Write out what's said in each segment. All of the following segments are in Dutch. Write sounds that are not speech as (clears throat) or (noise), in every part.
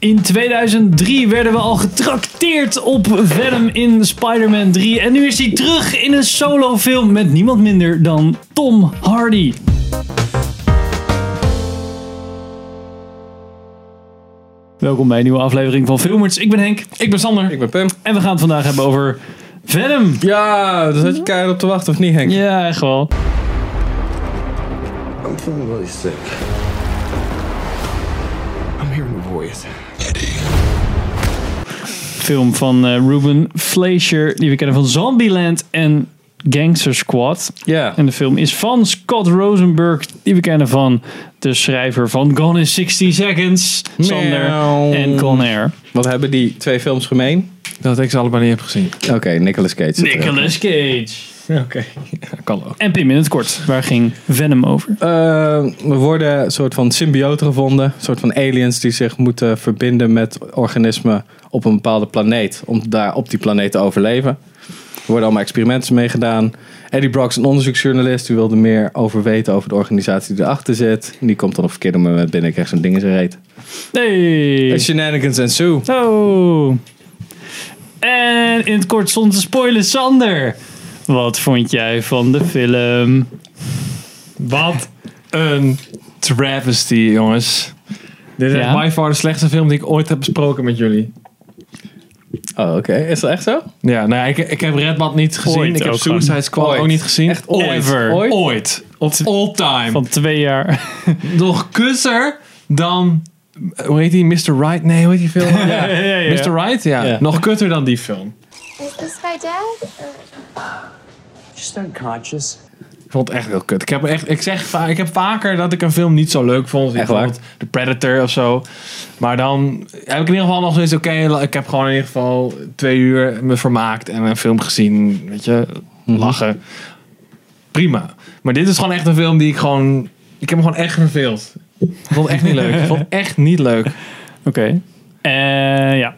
In 2003 werden we al getrakteerd op Venom in Spider-Man 3. En nu is hij terug in een solofilm met niemand minder dan Tom Hardy. Welkom bij een nieuwe aflevering van Filmers. Ik ben Henk. Ik ben Sander. Ik ben Pim. En we gaan het vandaag hebben over Venom. Ja, daar zat je keihard op te wachten, of niet Henk? Ja, echt wel. I'm feeling really sick. I'm hearing a voice. Film van eh, Ruben Fleischer, die we kennen van Zombieland en Gangster Squad. Ja. En de film is van Scott Rosenberg, die we kennen van de schrijver van Gone in 60 Seconds, Sander en Con Air. Wat hebben die twee films gemeen? Dat ik ze allebei niet heb gezien. Oké, Nicolas Cage. Nicolas Cage. (laughs) Oké, kan ook. En Pim in het kort, waar ging Venom over? Eh, er worden een soort van symbioten gevonden. Een soort van aliens die zich moeten verbinden met organismen op een bepaalde planeet. Om daar op die planeet te overleven. Er worden allemaal experimenten mee gedaan. Eddie Brock is een onderzoeksjournalist. Die wilde meer over weten over de organisatie die erachter zit. En die komt dan op een verkeerde moment binnen en krijgt zo'n ding in zijn reet. Hey. En shenanigans en Sue. Oh. En in het kort zonder te spoilen, Sander. Wat vond jij van de film? Wat een travesty, jongens. Dit is Ja? by far de slechtste film die ik ooit heb besproken met jullie. Oh, oké. Is dat echt zo? Ja, nou ja, ik, ik heb Redbad niet gezien. Ooit ik heb Suicide. Squad Ooit. ook niet gezien. Echt ooit? Ever. Ooit? Ooit. Of all time. Van twee jaar. (laughs) Nog kusser dan... Hoe heet die? Mr. Right? Nee, hoe heet die film? (laughs) ja, ja, ja. Mr. Right? Ja. Ja. Nog kutter dan die film. Is this guy dead? Or Just unconscious. Ik vond het echt heel kut. Ik heb, echt, ik, zeg, ik heb vaker dat ik een film niet zo leuk vond. Echt waar? Bijvoorbeeld The Predator of zo. Maar dan heb ik in ieder geval nog zoiets. Oké, ik heb gewoon in ieder geval twee uur me vermaakt en een film gezien. Weet je, Mhm. lachen. Prima. Maar dit is gewoon echt een film die ik gewoon... Ik heb me gewoon echt verveeld. Ik vond het echt niet leuk. Ik vond het echt niet leuk. (laughs) Oké. Eh ja,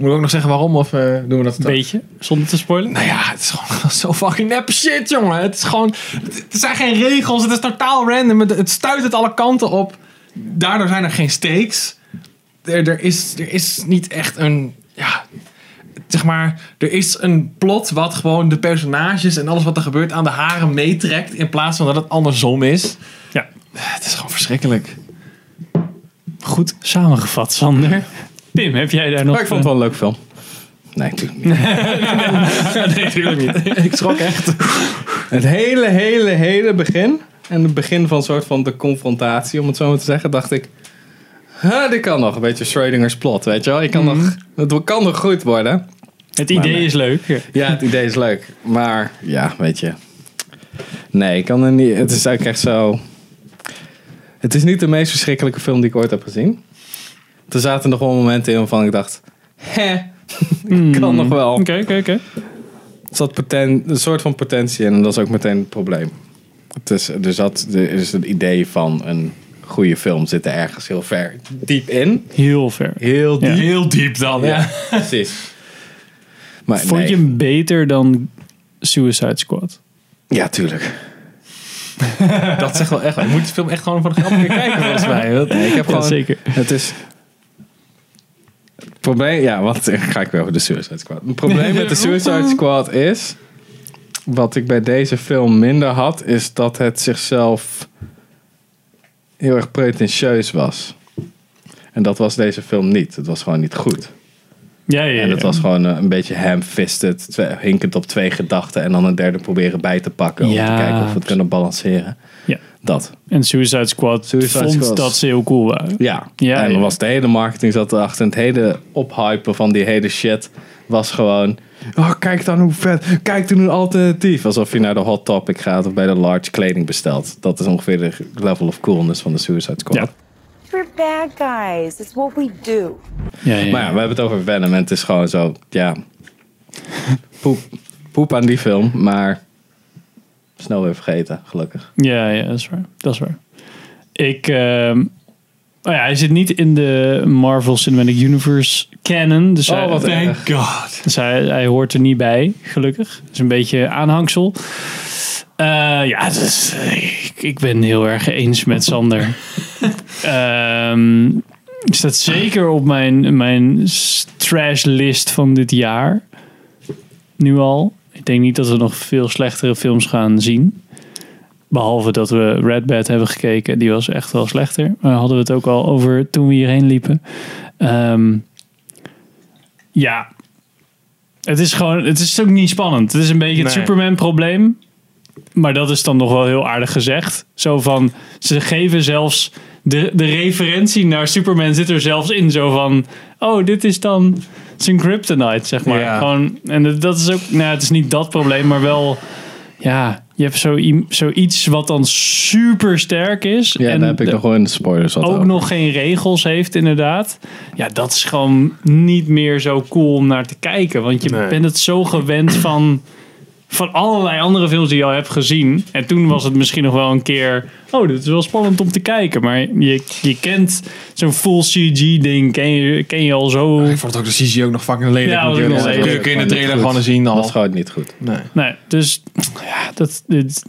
Moet ik ook nog zeggen waarom? Of eh, doen we dat een beetje. Zonder te spoilen. Nou ja, het is gewoon (laughs) zo fucking nep shit, jongen. Het is gewoon... Het zijn geen regels. Het is totaal random. Het, het stuit het alle kanten op. Daardoor zijn er geen stakes. Er, er, is, er is niet echt een... Ja, zeg maar... Er is een plot wat gewoon de personages en alles wat er gebeurt aan de haren meetrekt. In plaats van dat het andersom is. Ja. Het is gewoon verschrikkelijk. Goed samengevat, Sander. (laughs) Pim, heb jij daar nog... Maar ik vond het wel een leuk film. Nee, natuurlijk niet. (laughs) nee, natuurlijk niet. (laughs) ik schrok echt. Het hele, hele, hele begin. En het begin van soort van de confrontatie, om het zo maar te zeggen, dacht ik. Huh, dit kan nog. Een beetje Schrödinger's plot, weet je wel. Je kan nog, het kan nog goed worden. Het idee nee. is leuk. Ja. Ja, het idee is leuk. Maar ja, weet je. Nee, ik kan er niet. Het is eigenlijk echt zo. Het is niet de meest verschrikkelijke film die ik ooit heb gezien. Er zaten nog wel momenten in waarvan ik dacht. Hè, (laughs) kan nog wel. Oké, oké, oké. Er zat poten, een soort van potentie in en dat is ook meteen het probleem. Het is, er, zat, er is het idee van een goede film zit er ergens heel ver diep in. Heel ver. Heel diep. Ja. Heel diep dan. Ja, precies. Maar Vond nee. je hem beter dan Suicide Squad? Ja, tuurlijk. (laughs) Dat zegt wel echt. Je moet de film echt gewoon voor de grap kijken, volgens mij. Nee, (laughs) ik heb Ja, gewoon... zeker. Het is... Probleem... Ja, wat (laughs) ga ik weer over de Suicide Squad. Het probleem met de (laughs) Suicide Squad is... Wat ik bij deze film minder had... Is dat het zichzelf... Heel erg pretentieus was. En dat was deze film niet. Het was gewoon niet goed. Ja, ja, ja. En het was gewoon eh, een beetje ham-fisted. twee- Hinkend op twee gedachten. En dan een derde proberen bij te pakken. Om Ja. te kijken of we het kunnen balanceren. Ja. Dat. En Suicide Squad Suicide vond Squad. dat ze heel cool waren. Ja, Ja, en was de hele marketing zat erachter. En het hele ophypen van die hele shit was gewoon... Oh, kijk dan hoe vet. Kijk dan hoe alternatief. Alsof je naar de Hot Topic gaat of bij de large kleding bestelt. Dat is ongeveer de level of coolness van de Suicide Squad. Ja. We're bad guys. It's what we do. Ja, ja, Maar ja, we hebben het over Venom. En het is gewoon zo, ja... (laughs) Poep, poep aan die film, maar... Snel weer vergeten, gelukkig. ja, ja, dat is waar. Dat is waar. Ik, ehm, oh ja, hij zit niet in de Marvel Cinematic Universe canon. Dus, Oh, hij, wat Thank erg. God. dus hij, hij hoort er niet bij, gelukkig. Dat is een beetje aanhangsel. Eh, ja, dus, ik, ik ben heel erg eens met Sander. (laughs) Ehm, staat zeker op mijn, mijn trash list van dit jaar. Nu al. Ik denk niet dat we nog veel slechtere films gaan zien. Behalve dat we Red Bad hebben gekeken. Die was echt wel slechter. Maar hadden we het ook al over toen we hierheen liepen. Ehm, ja. Het is gewoon... Het is ook niet spannend. Het is een beetje het Nee. Superman probleem. Maar dat is dan nog wel heel aardig gezegd. Zo van... Ze geven zelfs... De, de referentie naar Superman zit er zelfs in. Zo van... Oh, dit is dan zijn kryptonite, zeg maar. Ja. Gewoon, en dat- dat is ook... Nou, het is niet dat probleem, maar wel... Ja, je hebt zo, zoiets wat dan super sterk is. Ja, en daar heb ik de- nog wel in de spoilers wat ook over. nog geen regels heeft, inderdaad. Ja, dat is gewoon niet meer zo cool om naar te kijken. Want je Nee. bent het zo gewend van, van allerlei andere films die je al hebt gezien. En toen was het misschien nog wel een keer... Oh, dit is wel spannend om te kijken. Maar je, je kent zo'n full CG-ding, ken je, ken je al zo... Ik vond het ook de CG ook nog fucking lelijk. Ja, Dat kun je in de trailer gewoon zien Dat al. is gewoon niet goed. Nee. Nee, dus ja, dat, dit,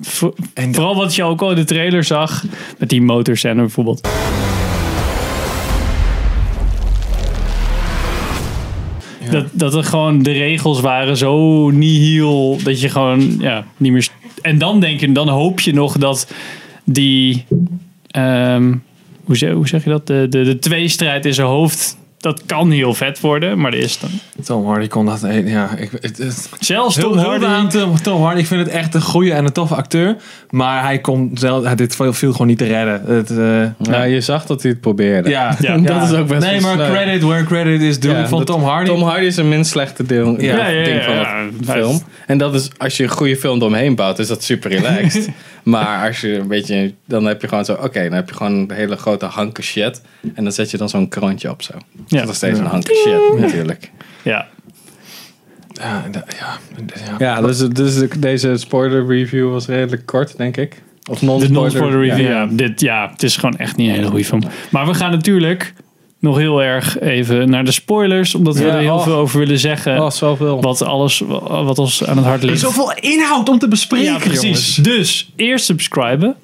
vooral wat je ook al in de trailer zag, met die motorscène bijvoorbeeld. Dat, dat er gewoon de regels waren zo nihil dat je gewoon ja, niet meer. En dan denk je, dan hoop je nog dat die. ehm, hoe, zeg, hoe zeg je dat? De, de, de tweestrijd in zijn hoofd. Dat kan heel vet worden, maar dat is dan. Tom Hardy kon dat... Ja, ik, het, het, Zelfs Tom Hardy. aan Tom, Tom Hardy. Ik vind het echt een goede en een toffe acteur. Maar hij kon zelf, hij, dit viel viel gewoon niet te redden. Het, eh, Ja, je zag dat hij het probeerde. ja, Ja, (laughs) dat is ook best Nee, maar credit where credit is due. Ja, ik vond dat- Tom Hardy... Tom Hardy is een minst slechte deel, Ja. Ja, ja, ding ja, van is- film. En dat is, als je een goede film eromheen bouwt, is dat super relaxed. (laughs) maar als je een beetje, dan heb je gewoon zo, oké, dan heb je gewoon een hele grote hanken shit. En dan zet je dan zo'n kroontje op zo. Ja. Dat is nog steeds een hanken shit, natuurlijk. Ja, Ja, ja, ja. Ja, dus, dus deze spoiler review was redelijk kort, denk ik. Of De non-spoiler. non-spoiler review. Ja. Ja. dit, ja, het is gewoon echt niet een hele goede film. Maar we gaan natuurlijk nog heel erg even naar de spoilers. Omdat we Ja, er heel oh. veel over willen zeggen. Oh, zoveel. Wat, alles, wat ons aan het hart Er is ligt. zoveel inhoud om te bespreken, Ja, precies. jongens. Dus eerst subscriben.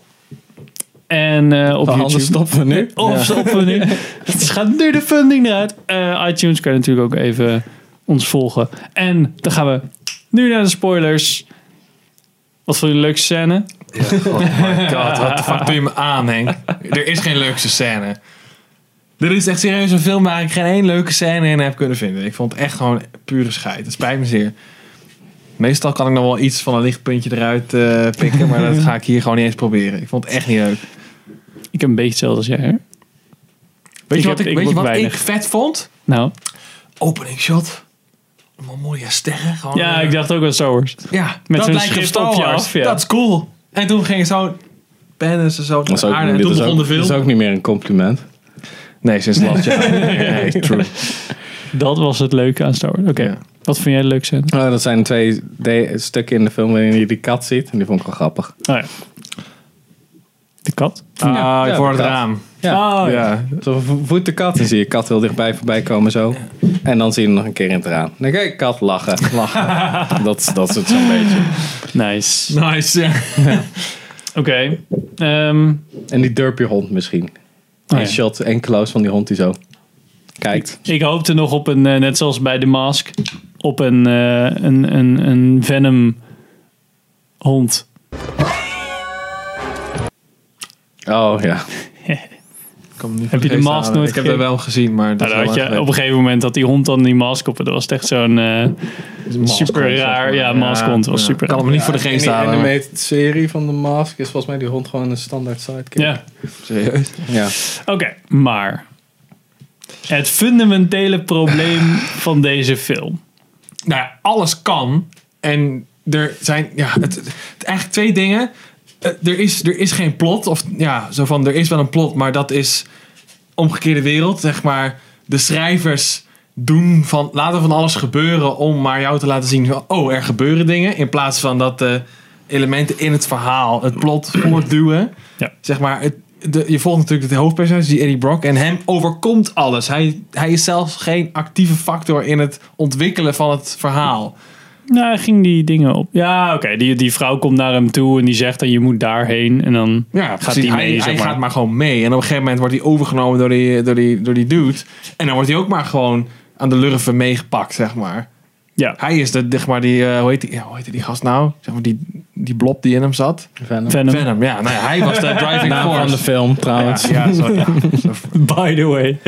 En eh, op Oh, YouTube. anders stoppen we nu. Of stoppen we nu. Het gaat nu de funding eruit. Eh, iTunes kan je natuurlijk ook even ons volgen. En dan gaan we nu naar de spoilers. Wat vond je de leukste scène? Oh my (laughs) god, wat de fuck doe je me aan, Henk? Er is geen leukste scène. Er is echt serieus een film waar ik geen één leuke scène in heb kunnen vinden. Ik vond het echt gewoon pure scheid. Het spijt me zeer. Meestal kan ik nog wel iets van een lichtpuntje eruit eh, pikken, maar dat ga ik hier gewoon niet eens proberen. Ik vond het echt niet leuk. Ik heb een beetje hetzelfde als jij. Hè? Weet Ik je wat, heb- ik, weet je wat ik vet vond? Nou, Opening shot. Allemaal mooie sterren. Gewoon, ja, eh, ik dacht ook Star Wars. Ja, Met dat zo'n lijkt op schrift Star op je Wars. af, ja. Dat is cool. En toen ging zo... Pennen ze zo Dat naar aarde. En toen is begon ook, de film. dit is ook niet meer een compliment. Nee, sinds last jaar. nee, true. Dat was het leuke aan Star Wars. Oké, Ja. wat vind jij de leukste scène? Oh, dat zijn twee de- stukken in de film waarin je die kat ziet. En die vond ik wel grappig. Oh ja. De kat? Ah, Ja, voor het raam. Ja. Oh, ja. Ja. Zo voet de kat en zie je kat heel dichtbij voorbij komen zo. En dan zie je hem nog een keer in het raam. Dan kijk ik kat lachen. lachen. (laughs) dat, dat is het zo'n beetje. Nice. Nice, ja. Oké. Ehm, En die derpy hond misschien. Oh, Een ja. shot en close van die hond die zo kijkt. ik hoopte nog op een, eh, net zoals bij The Mask, op een, eh, een, een, een Venom hond. Oh ja. (laughs) Heb je de mask nooit Ik heb dat wel gezien, maar dat Nou, had je, op een gegeven moment had die hond dan die mask op. Dat was echt zo'n eh, super raar. Ja, maskond was super kan raar. hem niet voor de geest halen. maar- animated serie van de Mask is volgens mij die hond gewoon een standaard sidekick. Ja, Serieus? ja. oké. Maar het fundamentele probleem (sighs) van deze film. Nou ja, alles kan. En er zijn ja, het, het- eigenlijk twee dingen. Eh, Er is, er is geen plot. Of ja, zo van er is wel een plot, maar dat is omgekeerde wereld. Zeg maar, de schrijvers doen van laten van alles gebeuren om maar jou te laten zien van oh, er gebeuren dingen. In plaats van dat de elementen in het verhaal het plot (clears throat) voortduwen. Ja. Zeg maar, het, de, je volgt natuurlijk de hoofdpersonage, die Eddie Brock. En hem overkomt alles. Hij, hij is zelfs geen actieve factor in het ontwikkelen van het verhaal. Nou, hij ging die dingen op. Ja, oké. Die, die vrouw komt naar hem toe en die zegt dan je moet daarheen. En dan Ja, gaat precies. hij hij, mee, hij zeg maar. gaat maar gewoon mee. En op een gegeven moment wordt hij overgenomen door die, door die, door die dude. En dan wordt hij ook maar gewoon aan de lurven meegepakt, zeg maar. Ja, Hij is de, zeg maar, die, eh, hoe, heet die, ja, hoe heet die gast nou? Zeg maar, die, die blob die in hem zat. Venom. Venom. Venom, ja. Nou ja, hij was de driving Naam force. van de film trouwens. Ja, sorry. Ja. (laughs) By the way.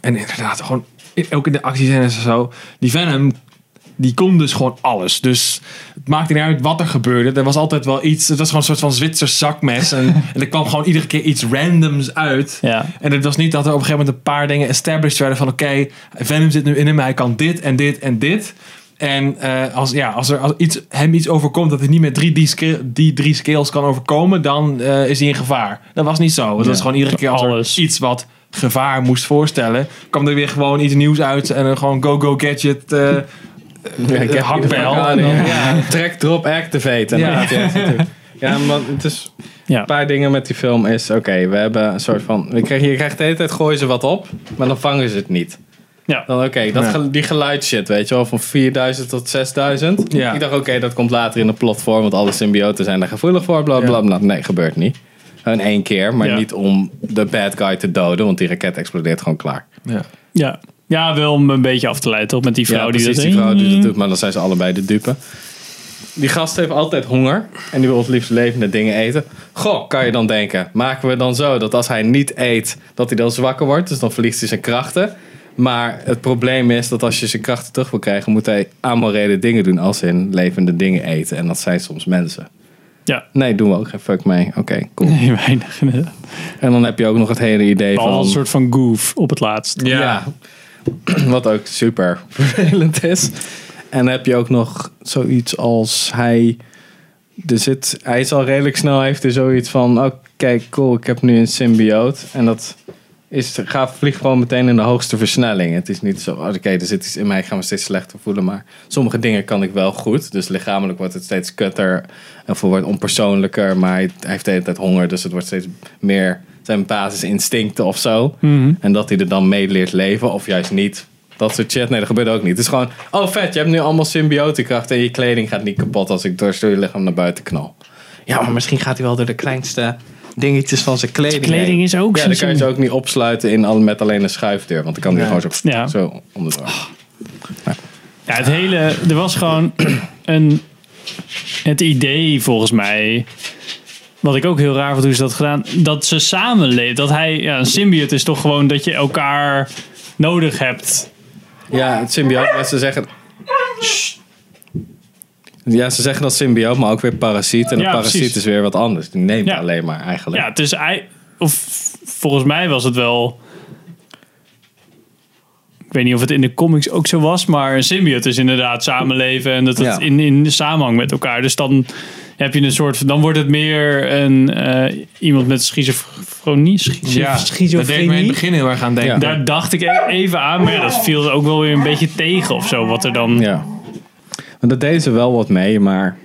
En inderdaad, gewoon ook in de actiescènes en zo. Die Venom, die kon dus gewoon alles. Dus het maakte niet uit wat er gebeurde. Er was altijd wel iets. Het was gewoon een soort van Zwitsers zakmes. En, (laughs) en er kwam gewoon iedere keer iets randoms uit. Ja. En het was niet dat er op een gegeven moment een paar dingen established werden van oké, Venom zit nu in hem, hij kan dit en dit en dit. En eh, als, ja, als er als iets, hem iets overkomt dat hij niet met drie, die, die drie skills kan overkomen, dan eh, is hij in gevaar. Dat was niet zo. Het was gewoon iedere keer Alles. iets wat gevaar moest voorstellen, kwam er weer gewoon iets nieuws uit en dan gewoon go-go gadget. eh Ja, ik heb hakbel. Ja, ja, track, drop, activate. En Ja. het is... Ja. Een paar dingen met die film is, oké, we hebben een soort van... We krijgen, je krijgt de hele tijd, gooien ze wat op, maar dan vangen ze het niet. Ja. Dan oké, dat Ja. gel- die geluidshit, weet je wel, van 4000 tot 6000. Ja. Ik dacht, oké, dat komt later in de plotvorm, want alle symbioten zijn daar gevoelig voor, bla bla Ja. bla. Nee, gebeurt niet. Gewoon één keer, maar Ja. niet om de bad guy te doden, want die raket explodeert gewoon klaar. Ja. Ja. ja, wel om een beetje af te leiden toch? Met die vrouw ja, die precies, dat die vrouw die dat doet, maar dan zijn ze allebei de dupe. Die gast heeft altijd honger en die wil het liefst levende dingen eten. Goh, kan je dan denken, maken we dan zo dat als hij niet eet, dat hij dan zwakker wordt, dus dan verliest hij zijn krachten. Maar het probleem is dat als je zijn krachten terug wil krijgen, moet hij amorele dingen doen als in levende dingen eten. En dat zijn soms mensen. Ja. Nee, doen we ook geen fuck mee. Oké, cool. (laughs) Nee, weinig. En dan heb je ook nog het hele idee Behalve van... een soort van goof op het laatst. Ja. (clears throat) Wat ook super vervelend is. En dan heb je ook nog zoiets als hij. Er zit, hij is al redelijk snel, heeft er zoiets van: oké, cool, ik heb nu een symbioot. En dat is, gaat, vliegt gewoon meteen in de hoogste versnelling. Het is niet zo, oké, er zit iets in mij, ik ga me steeds slechter voelen. Maar sommige dingen kan ik wel goed. Dus lichamelijk wordt het steeds kutter. En voor wordt onpersoonlijker. Maar hij, heeft de hele tijd honger, dus het wordt steeds meer zijn basisinstincten of zo. En dat hij er dan mee leert leven, of juist niet. Dat soort shit. Nee, dat gebeurt ook niet. Het is gewoon, oh vet, je hebt nu allemaal symbiotenkracht en je kleding gaat niet kapot als ik door je lichaam naar buiten knal. Ja, maar misschien gaat hij wel door de kleinste dingetjes van zijn kleding. Kleding heen. is ook Ja, dan kan je ze ook niet opsluiten in, al- met alleen een schuifdeur. Want dan kan hij Ja. gewoon zo, Ja. zo onderdoor. Ja, het hele... Er was gewoon (clears throat) een... Het idee volgens mij... Wat ik ook heel raar vond hoe ze dat gedaan. Dat ze samenleven. Dat hij... Ja, een symbiote is toch gewoon dat je elkaar nodig hebt. Ja, het symbioot, maar ze zeggen... Ja, ze zeggen dat symbioot, maar ook weer parasiet. En Ja, een parasiet precies. is weer wat anders. Die neemt Ja. alleen maar eigenlijk. Ja, het is... ei- Of volgens mij was het wel... Ik weet niet of het in de comics ook zo was, maar een symbiote is inderdaad samenleven en dat het Ja. in, in samenhang met elkaar. Dus dan heb je een soort, dan wordt het meer een eh, iemand met schizofrenie. Schizo- Ja, dat deed me in het schizofrenie. begin heel erg aan denken. Ja. Daar dacht ik e- even aan, maar ja, dat viel ook wel weer een beetje tegen of zo. Wat er dan Ja. Maar dat deden ze wel wat mee, maar...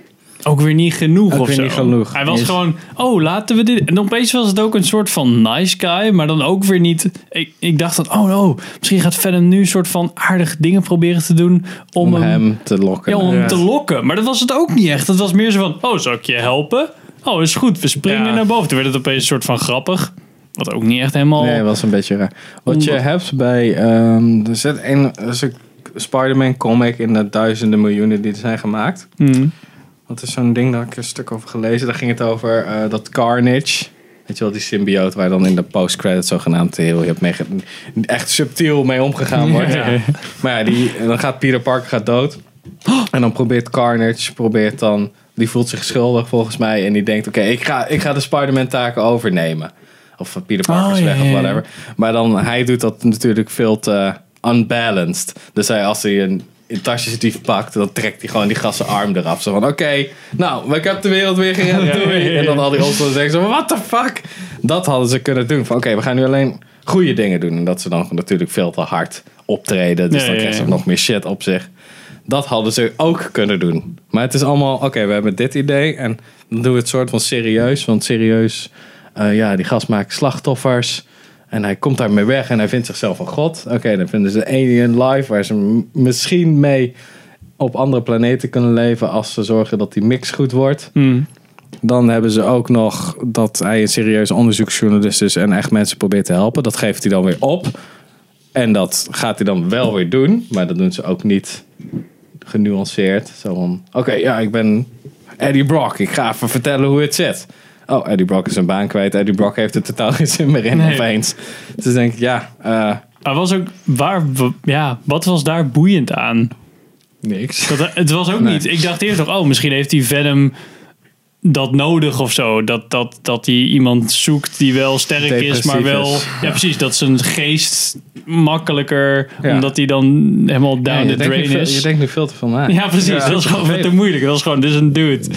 ook weer niet genoeg Ook of weer zo. niet genoeg. Hij was gewoon, oh laten we dit. En opeens was het ook een soort van nice guy, maar dan ook weer niet. Ik, ik dacht dat, oh no, misschien gaat Venom nu een soort van aardige dingen proberen te doen om, Om hem, hem te lokken. ja, om hem te lokken. Maar dat was het ook niet echt. Het was meer zo van, oh zal ik je helpen? Oh is goed, we springen Ja. naar boven. Toen werd het opeens een soort van grappig. Wat ook niet echt helemaal... Nee, dat was een beetje raar. Wat je hebt bij... ehm, er zit er een Spider-Man comic in de duizenden miljoenen die er zijn gemaakt. Hmm. Dat is zo'n ding, daar heb ik een stuk over gelezen. Daar ging het over eh, dat Carnage. Weet je wel, die symbioot waar dan in de post-credits zogenaamd heel je hebt mee echt subtiel mee omgegaan wordt. Maar ja, die, dan gaat Peter Parker gaat dood. En dan probeert Carnage, probeert dan, die voelt zich schuldig volgens mij. En die denkt, oké, ik, ga, ik ga de Spider-Man taken overnemen. Of Peter Parker is Oh, ja, weg ja, of ja. whatever. Maar dan, hij doet dat natuurlijk veel te unbalanced. Dus hij, als hij een, een tasjesdief pakt, dan trekt hij gewoon die gassen arm eraf. Zo van, oké, nou, ik heb de wereld weer gered, Ja, doei. ja, ja. En dan al die rolstoelen zeggen zo, what the fuck? Dat hadden ze kunnen doen. Van, oké, we gaan nu alleen goede dingen doen. En dat ze dan natuurlijk veel te hard optreden. Dus dan ze ja. nog meer shit op zich. Dat hadden ze ook kunnen doen. Maar het is allemaal, oké, we hebben dit idee. En dan doen we het soort van serieus. Want serieus, eh, ja, die gast maakt slachtoffers. En hij komt daarmee weg en hij vindt zichzelf een god. Oké, dan vinden ze Alien Life, waar ze misschien mee op andere planeten kunnen leven als ze zorgen dat die mix goed wordt. Hmm. Dan hebben ze ook nog dat hij een serieuze onderzoeksjournalist is en echt mensen probeert te helpen. Dat geeft hij dan weer op. En dat gaat hij dan wel weer doen, maar dat doen ze ook niet genuanceerd. Zo van, oké, ja, ik ben Eddie Brock. Ik ga even vertellen hoe het zit. Oh, Eddie Brock is zijn baan kwijt. Eddie Brock heeft er totaal (laughs) geen zin meer in Nee. opeens. Dus denk ik, ja, eh, Maar was ook, waar, ja, wat was daar boeiend aan? Niks. Dat, het was ook Nee. niet. Ik dacht eerst nog, oh, misschien heeft die Venom dat nodig of zo. Dat, dat, dat hij iemand zoekt die wel sterk is, maar wel. is. Ja, precies. Dat zijn geest makkelijker, Ja. omdat hij dan helemaal down ja, the drain veel, is. je denkt nu veel te veel na. ja, precies. Dat is gewoon te moeilijk. Dat is gewoon, dit is een dude.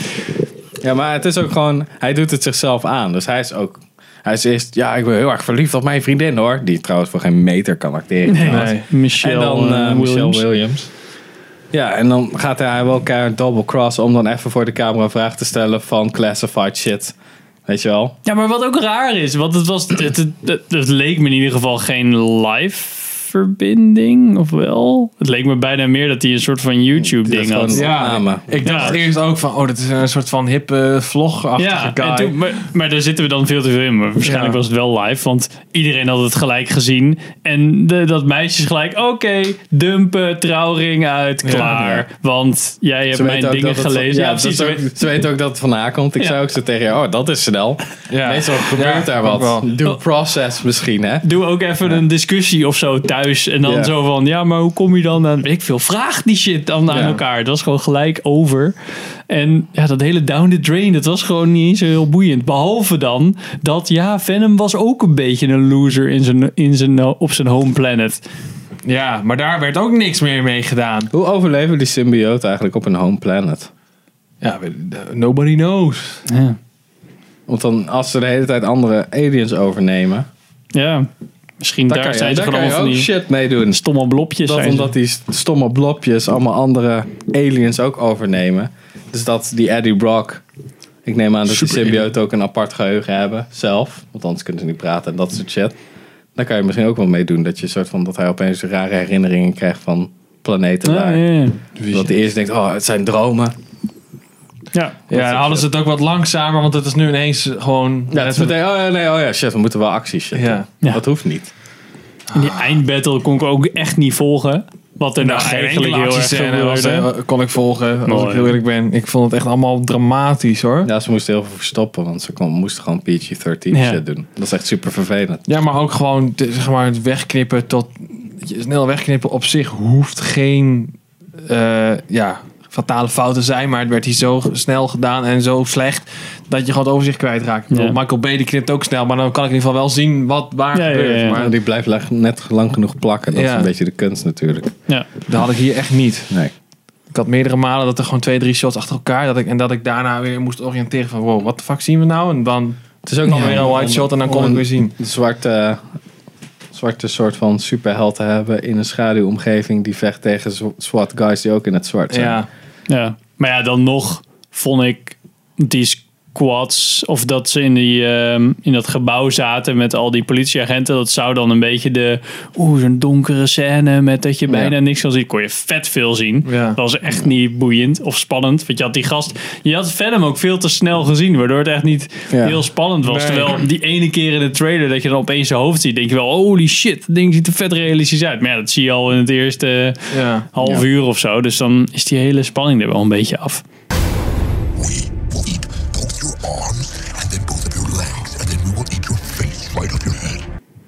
Ja, maar het is ook gewoon, hij doet het zichzelf aan. Dus hij is ook, hij is eerst, ja, ik ben heel erg verliefd op mijn vriendin hoor. Die trouwens voor geen meter kan acteren. Nee. Michelle, En dan eh, eh, Williams. Michelle Williams. Ja, en dan gaat hij wel elkaar double cross om dan even voor de camera een vraag te stellen van classified shit. Weet je wel? Ja, maar wat ook raar is, want het, was, het, het, het, het leek me in ieder geval geen live verbinding, of wel? Het leek me bijna meer dat hij een soort van YouTube-ding had. Ja, opname. ik dacht Ja. eerst ook van, oh, dat is een soort van hippe vlog-achtige Ja, guy. en toen, maar, maar daar zitten we dan veel te veel in. Maar waarschijnlijk Ja. was het wel live, want iedereen had het gelijk gezien. En de, dat meisje is gelijk, oké, dumpen, trouwring uit, klaar. ja. Want jij hebt Ze mijn dingen van- gelezen. ja, Ja, dat precies. ze weten- ze weten ook dat het van haar komt. Ik Ja. zei ook zo tegen je, oh, dat is snel. Ja. Meestal gebeurt Ja, daar wat. wel. Due process misschien, hè? Doe ook even een discussie of zo thuis. En dan zo van, ja, maar hoe kom je dan aan... Ik veel, vraag die shit dan aan elkaar. Dat was gewoon gelijk over. En ja, dat hele down the drain, dat was gewoon niet eens zo heel boeiend. Behalve dan dat, ja, Venom was ook een beetje een loser in zijn, in zijn, op zijn home planet. Ja, maar daar werd ook niks meer mee gedaan. Hoe overleven die symbioten eigenlijk op een home planet? Ja, nobody knows. Ja. Want dan, als ze de hele tijd andere aliens overnemen, Ja, misschien daar je, zijn ze gewoon kan je allemaal ook van die shit mee doen. stomme blopjes. Dat omdat die stomme blopjes allemaal andere aliens ook overnemen. Dus dat die Eddie Brock, ik neem aan dat die Super symbioten ook een apart geheugen hebben zelf. Want anders kunnen ze niet praten en dat soort shit. Daar kan je misschien ook wel mee doen. Dat je soort van dat hij opeens rare herinneringen krijgt van planeten Ja, daar. ja, ja. Dat hij eerst denkt, oh, het zijn dromen. Ja. Ja, dan hadden ze het ook wat langzamer, want het is nu ineens gewoon... Ja, het is meteen, oh ja, nee, oh ja, shit, we moeten wel actie shit Ja. Dat hoeft niet. En die eindbattle kon ik ook echt niet volgen. Wat er nou, geen eigenlijk heel erg gebeurde. kon ik volgen, als Mooi. ik heel eerlijk ben. Ik vond het echt allemaal dramatisch hoor. Ja, ze moesten heel veel verstoppen, want ze kon, moesten gewoon PG-13 Ja. shit doen. Dat is echt super vervelend. Ja, maar ook gewoon zeg maar, het wegknippen tot... Snel wegknippen op zich hoeft geen eh, ja, fatale fout te zijn. Maar het werd hier zo snel gedaan en zo slecht... dat je gewoon het overzicht kwijtraakt. Ja. Michael Bay die knipt ook snel. Maar dan kan ik in ieder geval wel zien wat waar Ja, gebeurt. ja, ja. Maar Maar die blijft net lang genoeg plakken. Dat Ja. is een beetje de kunst natuurlijk. Ja. dat had ik hier echt niet. Nee. Ik had meerdere malen dat er gewoon twee, drie shots achter elkaar... Dat ik, en dat ik daarna weer moest oriënteren van... wow, wat de fuck zien we nou? En dan Het is ook kwam weer een white shot en dan kon ik weer zien. Een zwarte, zwarte soort van superheld te hebben in een schaduwomgeving die vecht tegen SWAT guys die ook in het zwart zijn. Ja, Ja, maar ja, dan nog vond ik die squads, of dat ze in, die, ehm, in dat gebouw zaten met al die politieagenten, dat zou dan een beetje de, oeh, zo'n donkere scène met dat je bijna Ja. niks kan zien. Kon je vet veel zien. Ja. Dat was echt niet boeiend of spannend. Want je had die gast, je had Venom ook veel te snel gezien, waardoor het echt niet Ja. heel spannend was. Nee. Terwijl die ene keer in de trailer dat je dan opeens zijn hoofd ziet, denk je wel, holy shit, dat ding ziet er vet realistisch uit. Maar ja, dat zie je al in het eerste ja. half Ja. uur of zo. Dus dan is die hele spanning er wel een beetje af. Arms and then both of your legs, and then we will eat your face right off your head.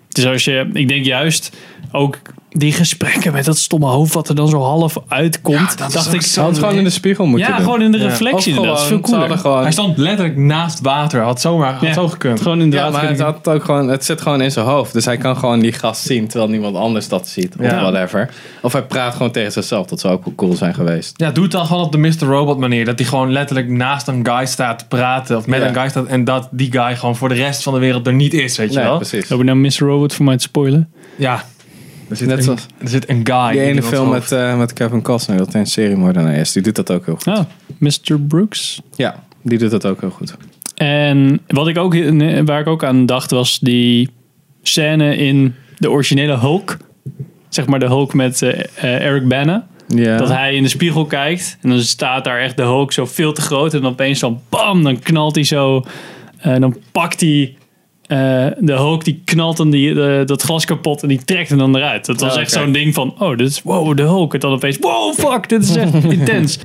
Dus als je, ik denk juist ook die gesprekken met dat stomme hoofd wat er dan zo half uitkomt. dat is dacht ik, Zou het gewoon in de spiegel moeten ja, doen. gewoon in de Ja. reflectie. Dat is veel cooler. gewoon, Hij stond letterlijk naast water. Had zomaar had Ja, zo gekund. Gewoon in de ja, maar het, had ook gewoon, het zit gewoon in zijn hoofd. Dus hij kan gewoon die gast zien terwijl niemand anders dat ziet. Of Ja. whatever. Of hij praat gewoon tegen zichzelf. Dat zou ook wel cool zijn geweest. Ja, doe het dan gewoon op de Mr. Robot manier. Dat hij gewoon letterlijk naast een guy staat te praten. Of met Ja. een guy staat. En dat die guy gewoon voor de rest van de wereld er niet is. Weet je Nee, wel? precies. Heb ik nou Mr. Robot voor mij te spoilen? Ja. Er zit, Net een, zoals- er zit een guy. Die in ene film met, eh, met Kevin Costner, dat hij een seriemoordenaar is. Die doet dat ook heel goed. Oh, Mr. Brooks. Ja, die doet dat ook heel goed. En wat ik ook, waar ik ook aan dacht was die scène in de originele Hulk. Zeg maar de Hulk met eh, eh, Eric Bana. Ja. Dat hij in de spiegel kijkt. En dan staat daar echt de Hulk zo veel te groot. En dan opeens dan bam, dan knalt hij zo. En dan pakt hij... eh, de Hulk die knalt dan die, dat glas kapot en die trekt hem dan eruit. Dat was Ja, echt zo'n ding van, oh, dit is, wow, de Hulk. En dan opeens, wow, fuck, dit is echt (laughs) intens.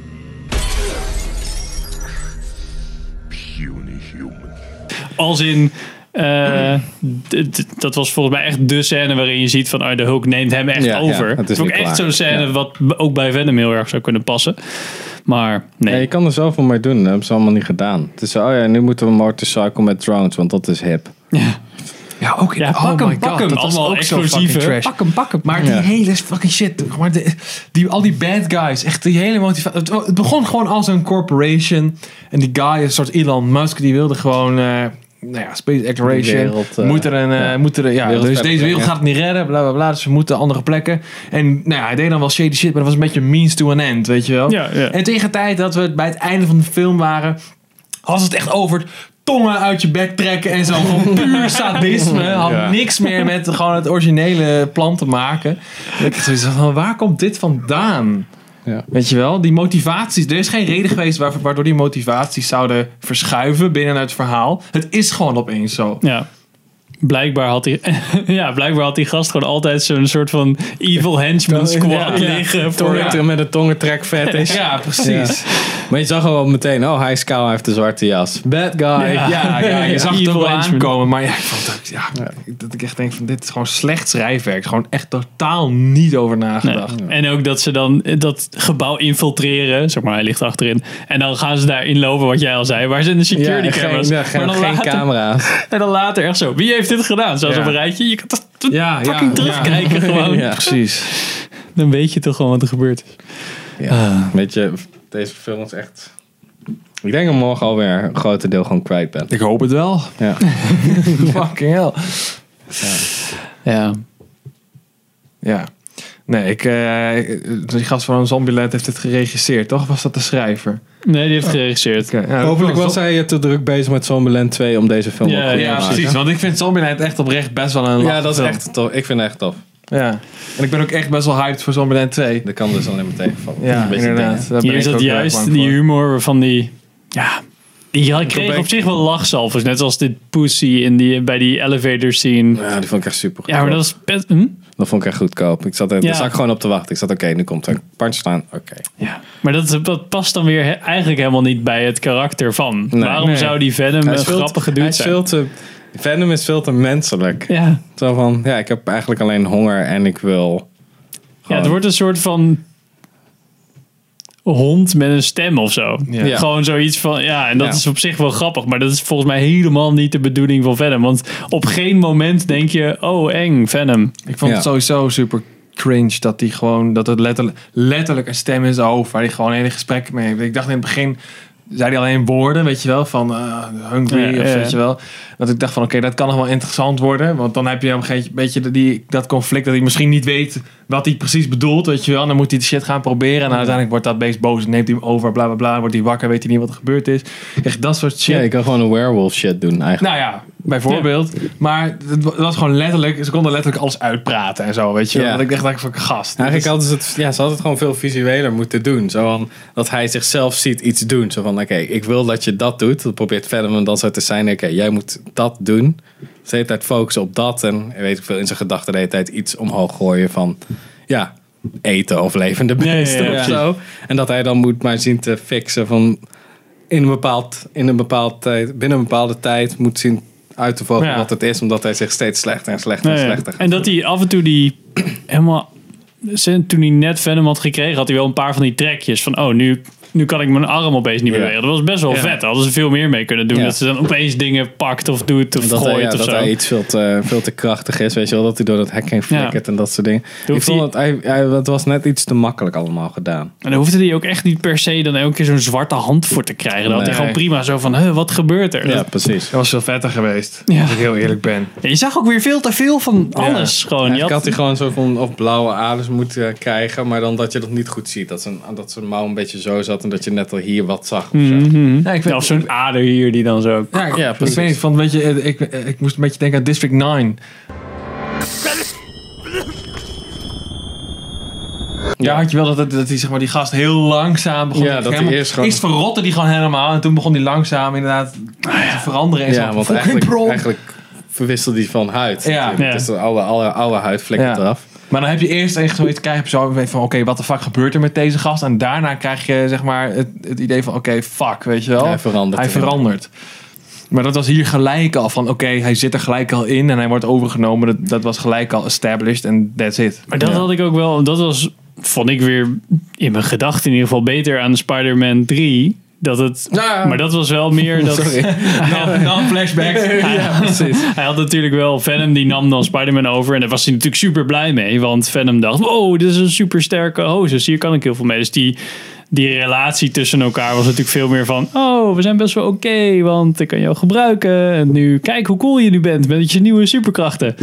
Puny human. Als in, eh, dat was volgens mij echt de scène waarin je ziet van, oh, de Hulk neemt hem echt Ja, ja, over. het is is ook echt zo'n scène Ja. wat ook bij Venom heel erg zou kunnen passen. Maar nee. Ja, je kan er zoveel mee doen. Dat hebben ze allemaal niet gedaan. Het is zo, oh ja, nu moeten we motorcycle met drones, want dat is hip. Ja, ook in Ja, oh pak hem, my pak God, hem. dat was Allemaal ook zo trash. Pak hem, pak hem. Maar die Ja. hele fucking shit. Maar de, die, al die bad guys. Echt die hele motivatie. Het, het begon gewoon als een corporation. En die guy, een soort Elon Musk, die wilde gewoon. eh, nou ja, space exploration. Wereld, eh, moet er een. eh, ja. moet er, een- ja, Wereld dus deze wereld gaat het niet redden. Bla bla bla. Dus we moeten andere plekken. En nou ja, hij deed dan wel shady shit. Maar dat was een beetje means to an end. Weet je wel. Ja, ja. En tegen de tijd dat we bij het einde van de film waren. Had het echt over tongen uit je bek trekken en zo. Gewoon (laughs) puur sadisme. Had Ja. niks meer met gewoon het originele plan te maken. En ik zoiets van, waar komt dit vandaan? Ja. Weet je wel, die motivaties. Er is geen reden geweest waar- waardoor die motivaties zouden verschuiven binnen het verhaal. Het is gewoon opeens zo. Ja. Blijkbaar had, die, (laughs) ja, blijkbaar had die gast gewoon altijd zo'n soort van evil henchman (laughs) squad Ja, ja. liggen. Voor, Tongen- ja. (laughs) Met een tongentrek fetish. Ja, precies. Maar je zag al wel meteen, oh, hij is kaal, hij heeft een zwarte jas. Bad guy. Ja. Ja, ja, je zag het Evil ook wel henchman. aankomen. Maar ja, ik vond dat, ja, dat ik echt denk van dit is gewoon slecht schrijfwerk. Gewoon echt totaal niet over Nee. nagedacht. En ook dat ze dan dat gebouw infiltreren. Zeg maar, hij ligt achterin. En dan gaan ze daar inlopen, wat jij al zei. Waar zijn de security Ja, cameras? geen, ja, geen, maar dan geen later, camera's. En dan later echt zo. Wie heeft dit gedaan? Zoals Ja. op een rijtje. Je kan dat Ja, fucking ja, terugkijken gewoon. (laughs) Ja. Precies. Dan weet je toch gewoon wat er gebeurd is. Ja. Weet je, deze film is echt... Ik denk dat ik morgen alweer een grote deel gewoon kwijt ben. Ik hoop het wel. Ja. (laughs) Fucking hell. Ja. Ja. Nee, ik, eh, die gast van Zombieland heeft het geregisseerd, toch? Of was dat de schrijver? Nee, die heeft geregisseerd. Oké, ja, Hopelijk was hij te druk bezig met Zombieland 2 om deze film Ja, Ja, te maken. precies. Want ik vind Zombieland echt oprecht best wel een Ja, dat is film. echt tof. Ik vind het echt tof. Ja. En ik ben ook echt best wel hyped voor Zombieland 2. Dat kan dus alleen maar tegenvallen. Ja, Een beetje inderdaad. Daar Hier is dat juist die humor waarvan die... Ja, die kreeg op zich wel lachsalvers. Net als dit Pussy in die, bij die elevator scene. Ja, die vond ik echt super goed. Ja, maar dat is... best- Hm? Dat vond ik echt goedkoop. Ik zat er, Ja. daar zat ik gewoon op te wachten. Ik zat, oké, nu komt er een punchline. Oké. Ja. Maar dat, dat past dan weer he- eigenlijk helemaal niet bij het karakter van. Nee. Waarom Nee. zou die Venom Hij een grappige dude zijn? veel te... Venom is veel te menselijk. Ja. Zo van, ja, ik heb eigenlijk alleen honger en ik wil... ja, het wordt een soort van hond met een stem of zo. Ja. Gewoon zoiets van, ja, en dat Ja. is op zich wel grappig. Maar dat is volgens mij helemaal niet de bedoeling van Venom. Want op geen moment denk je, oh eng, Venom. Ik vond Ja. het sowieso super cringe dat die gewoon dat het letterlijk, letterlijk een stem is over waar hij gewoon hele gesprekken mee heeft. Ik dacht in het begin zei hij alleen woorden, weet je wel, van eh, hungry Ja, of ja. weet je wel. Dat ik dacht van oké, dat kan nog wel interessant worden, want dan heb je op een gegeven beetje die, dat conflict dat hij misschien niet weet wat hij precies bedoelt, weet je wel. En dan moet hij de shit gaan proberen en uiteindelijk wordt dat beest boos neemt hij hem over, bla bla bla, wordt hij wakker, weet hij niet wat er gebeurd is. Echt dat soort shit. Ja, ik kan gewoon een werewolf shit doen eigenlijk. Nou ja, bijvoorbeeld. Maar het wa- was gewoon letterlijk, ze konden letterlijk alles uitpraten en zo, weet je. Ja. Dat ik dacht van gast. Eigenlijk is- hadden ze het, ja, ze hadden het gewoon veel visueler moeten doen. Zo van, dat hij zichzelf ziet iets doen. Zo van, oké, ik wil dat je dat doet. Dat probeert Venom hem dan zo te zijn. Oké, jij moet dat doen. De hele tijd focussen op dat. En weet ik veel, in zijn gedachten de hele tijd iets omhoog gooien van... Ja, eten of levende beesten ja. of zo. En dat hij dan moet maar zien te fixen van... In een bepaald, in een bepaald tijd, binnen een bepaalde tijd moet zien uit te vogelen Ja. wat het is. Omdat hij zich steeds slechter en slechter en slechter En dat hij af en toe die (clears throat) helemaal... Toen hij net Venom had gekregen, had hij wel een paar van die trekjes. Van, oh, nu, nu kan ik mijn arm opeens niet Ja. bewegen. Dat was best wel Ja. vet. Daar hadden ze veel meer mee kunnen doen. Ja. Dat ze dan opeens dingen pakt of doet of Dat, hij, gooit ja, of dat zo. hij iets veel te, veel te krachtig is. Weet je wel, dat hij door dat hek heen flikkert en dat soort dingen. Ik vond hij- het, hij, hij, het was net iets te makkelijk allemaal gedaan. En daar hoefde hij ook echt niet per se dan elke keer zo'n zwarte hand voor te krijgen. Dan had hij gewoon prima zo van, huh, wat gebeurt er? Ja, Dat- precies. Dat was veel vetter geweest. Ja. Als ik heel eerlijk ben. je zag ook weer veel te veel van alles. Gewoon. Eigenlijk had- had hij gewoon zo van of blauwe aders moeten krijgen, maar dan dat je dat niet goed ziet. Dat zijn, dat zijn mouw een beetje zo zat en dat je net al hier wat zag. Of zo. Ja, ik Ja, of zo'n ader hier die dan zo... Ja, ik, Ja, ik precies. weet van, weet je, ik, ik, ik moest een beetje denken aan District 9. Ja, had je wel dat, dat, dat die, zeg maar, die gast heel langzaam begon Ja, te dat hij remmen. eerst gewoon- Eerst verrotte die gewoon helemaal. En toen begon die langzaam inderdaad te veranderen. En Ja, zo, want fucking eigenlijk, bro. eigenlijk verwisselt die van huid. Ja. Dus de oude, oude, oude huid flikkert Ja. eraf. Maar dan heb je eerst echt zoiets krijg je zo van oké, wat de fuck gebeurt er met deze gast? En daarna krijg je zeg maar het, het idee van oké, fuck, weet je wel. Hij verandert Hij verandert. Maar dat was hier gelijk al van oké, hij zit er gelijk al in en hij wordt overgenomen. Dat, dat was gelijk al established en that's it. Maar dat had ik ook wel, dat was, vond ik weer in mijn gedachten in ieder geval beter aan Spider-Man 3. Dat het, Ja. maar dat was wel meer (laughs) dat. (laughs) Ja, precies. Hij had natuurlijk wel Venom, die nam dan Spider-Man over. En daar was hij natuurlijk super blij mee. Want Venom dacht, wow, dit is een super sterke host. Dus hier kan ik heel veel mee. Dus die, die relatie tussen elkaar was natuurlijk veel meer van... Oh, we zijn best wel oké, want ik kan jou gebruiken. En nu, kijk hoe cool je nu bent met je nieuwe superkrachten.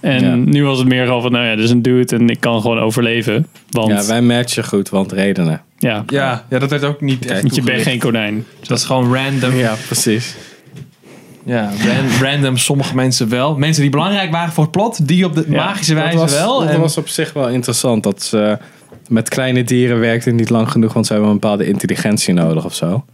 En Ja. nu was het meer gewoon van, nou ja, dit is een dude en ik kan gewoon overleven. Want Ja, wij matchen goed, want redenen. Ja, Ja, ja, dat werd ook niet echt want je bent geen konijn. Dat is gewoon random. Ja, precies. Ja, ran- (laughs) random. Sommige mensen wel. Mensen die belangrijk waren voor het plot, die op de Ja, magische Dat wijze was, wel. dat En- was op zich wel interessant. Dat ze met kleine dieren werkte niet lang genoeg, want ze hebben een bepaalde intelligentie nodig of zo.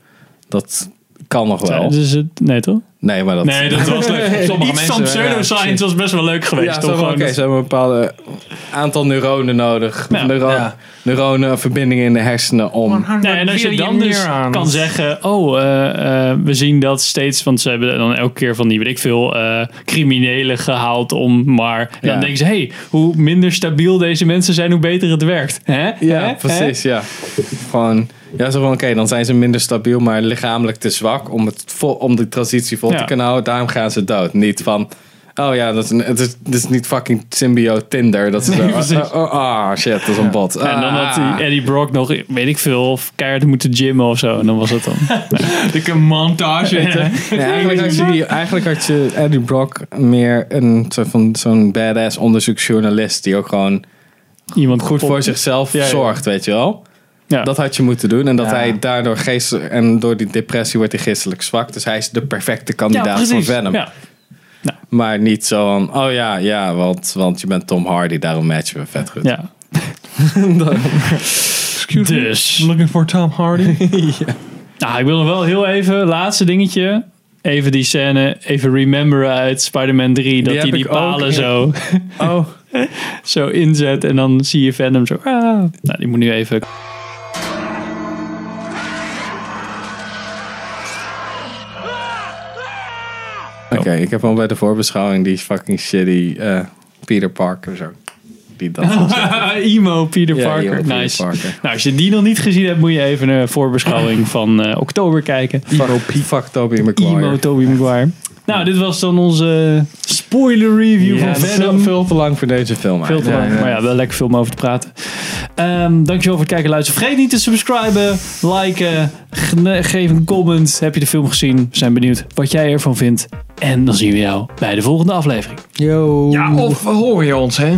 Dat kan nog wel. Dus het, nee toch? Nee, maar dat... Nee, dat was leuk. (laughs) Sommige Iets van pseudoscience was best wel leuk geweest. Ja, toch? oké, ze hebben een bepaalde aantal neuronen nodig. Ja. Neuro- Ja. Neuronen, verbindingen in de hersenen om... Nee, en als je dan dus kan zeggen, oh, eh, eh, we zien dat steeds, want ze hebben dan elke keer van die, weet ik veel, eh, criminelen gehaald om maar, en dan Ja. denken ze, hey, hoe minder stabiel deze mensen zijn, hoe beter het werkt. Hè? Ja, Hè? precies, ja. Gewoon, ja, zo van, oké, dan zijn ze minder stabiel, maar lichamelijk te zwak om, het vol, om de transitie vol Ja. te kunnen houden. Daarom gaan ze dood. Niet van, oh ja, dat is, een- het is, het is niet fucking symbiote Tinder. Dat is zo, (laughs) precies. oh, oh, ah, shit, dat is een bot. En dan had Ah. die Eddie Brock nog, weet ik veel, of keihard moeten gymmen of zo. En dan was het dan. (laughs) Dikke montage. Ja, eigenlijk, had je die, eigenlijk had je Eddie Brock meer een soort van zo'n badass onderzoeksjournalist die ook gewoon Iemand goed voor zichzelf Ja, ja. zorgt, weet je wel. Ja. Dat had je moeten doen. En dat Ja. hij daardoor geest en door die depressie wordt hij geestelijk zwak. Dus hij is de perfecte ja, kandidaat voor. Venom. Ja. Maar niet zo van, oh ja, ja, want, want je bent Tom Hardy, daarom matchen we vet goed. ja. (laughs) Excuse Dus. me. Looking for Tom Hardy. (laughs) Nou, ik wil nog wel heel even, laatste dingetje. Even die scène, even rememberen uit Spider-Man 3. Dat Die hij die ook, palen ja. zo, Oh, (laughs) zo inzet. En dan zie je Venom zo. Ah. Nou, die moet nu even... oké. Ik heb al bij de voorbeschouwing die fucking shitty eh, Peter Parker zo. Die dat (laughs) Emo Peter Ja, Parker. emo Peter nice. Parker. Nou, als je die nog niet gezien hebt, moet je even een voorbeschouwing (laughs) van eh, oktober kijken. Fuck, fuck Tobey Maguire. Emo Tobey Maguire. Nou, dit was dan onze spoiler review Ja, van Venom. veel, veel te lang voor deze film Veel te lang, maar ja, wel lekker om over te praten. Ehm, dankjewel voor het kijken en luisteren. Vergeet niet te subscriben, liken, ge- geef een comment. Heb je de film gezien? We zijn benieuwd wat jij ervan vindt. En dan zien we jou bij de volgende aflevering. Yo. Ja, of hoor je ons, hè?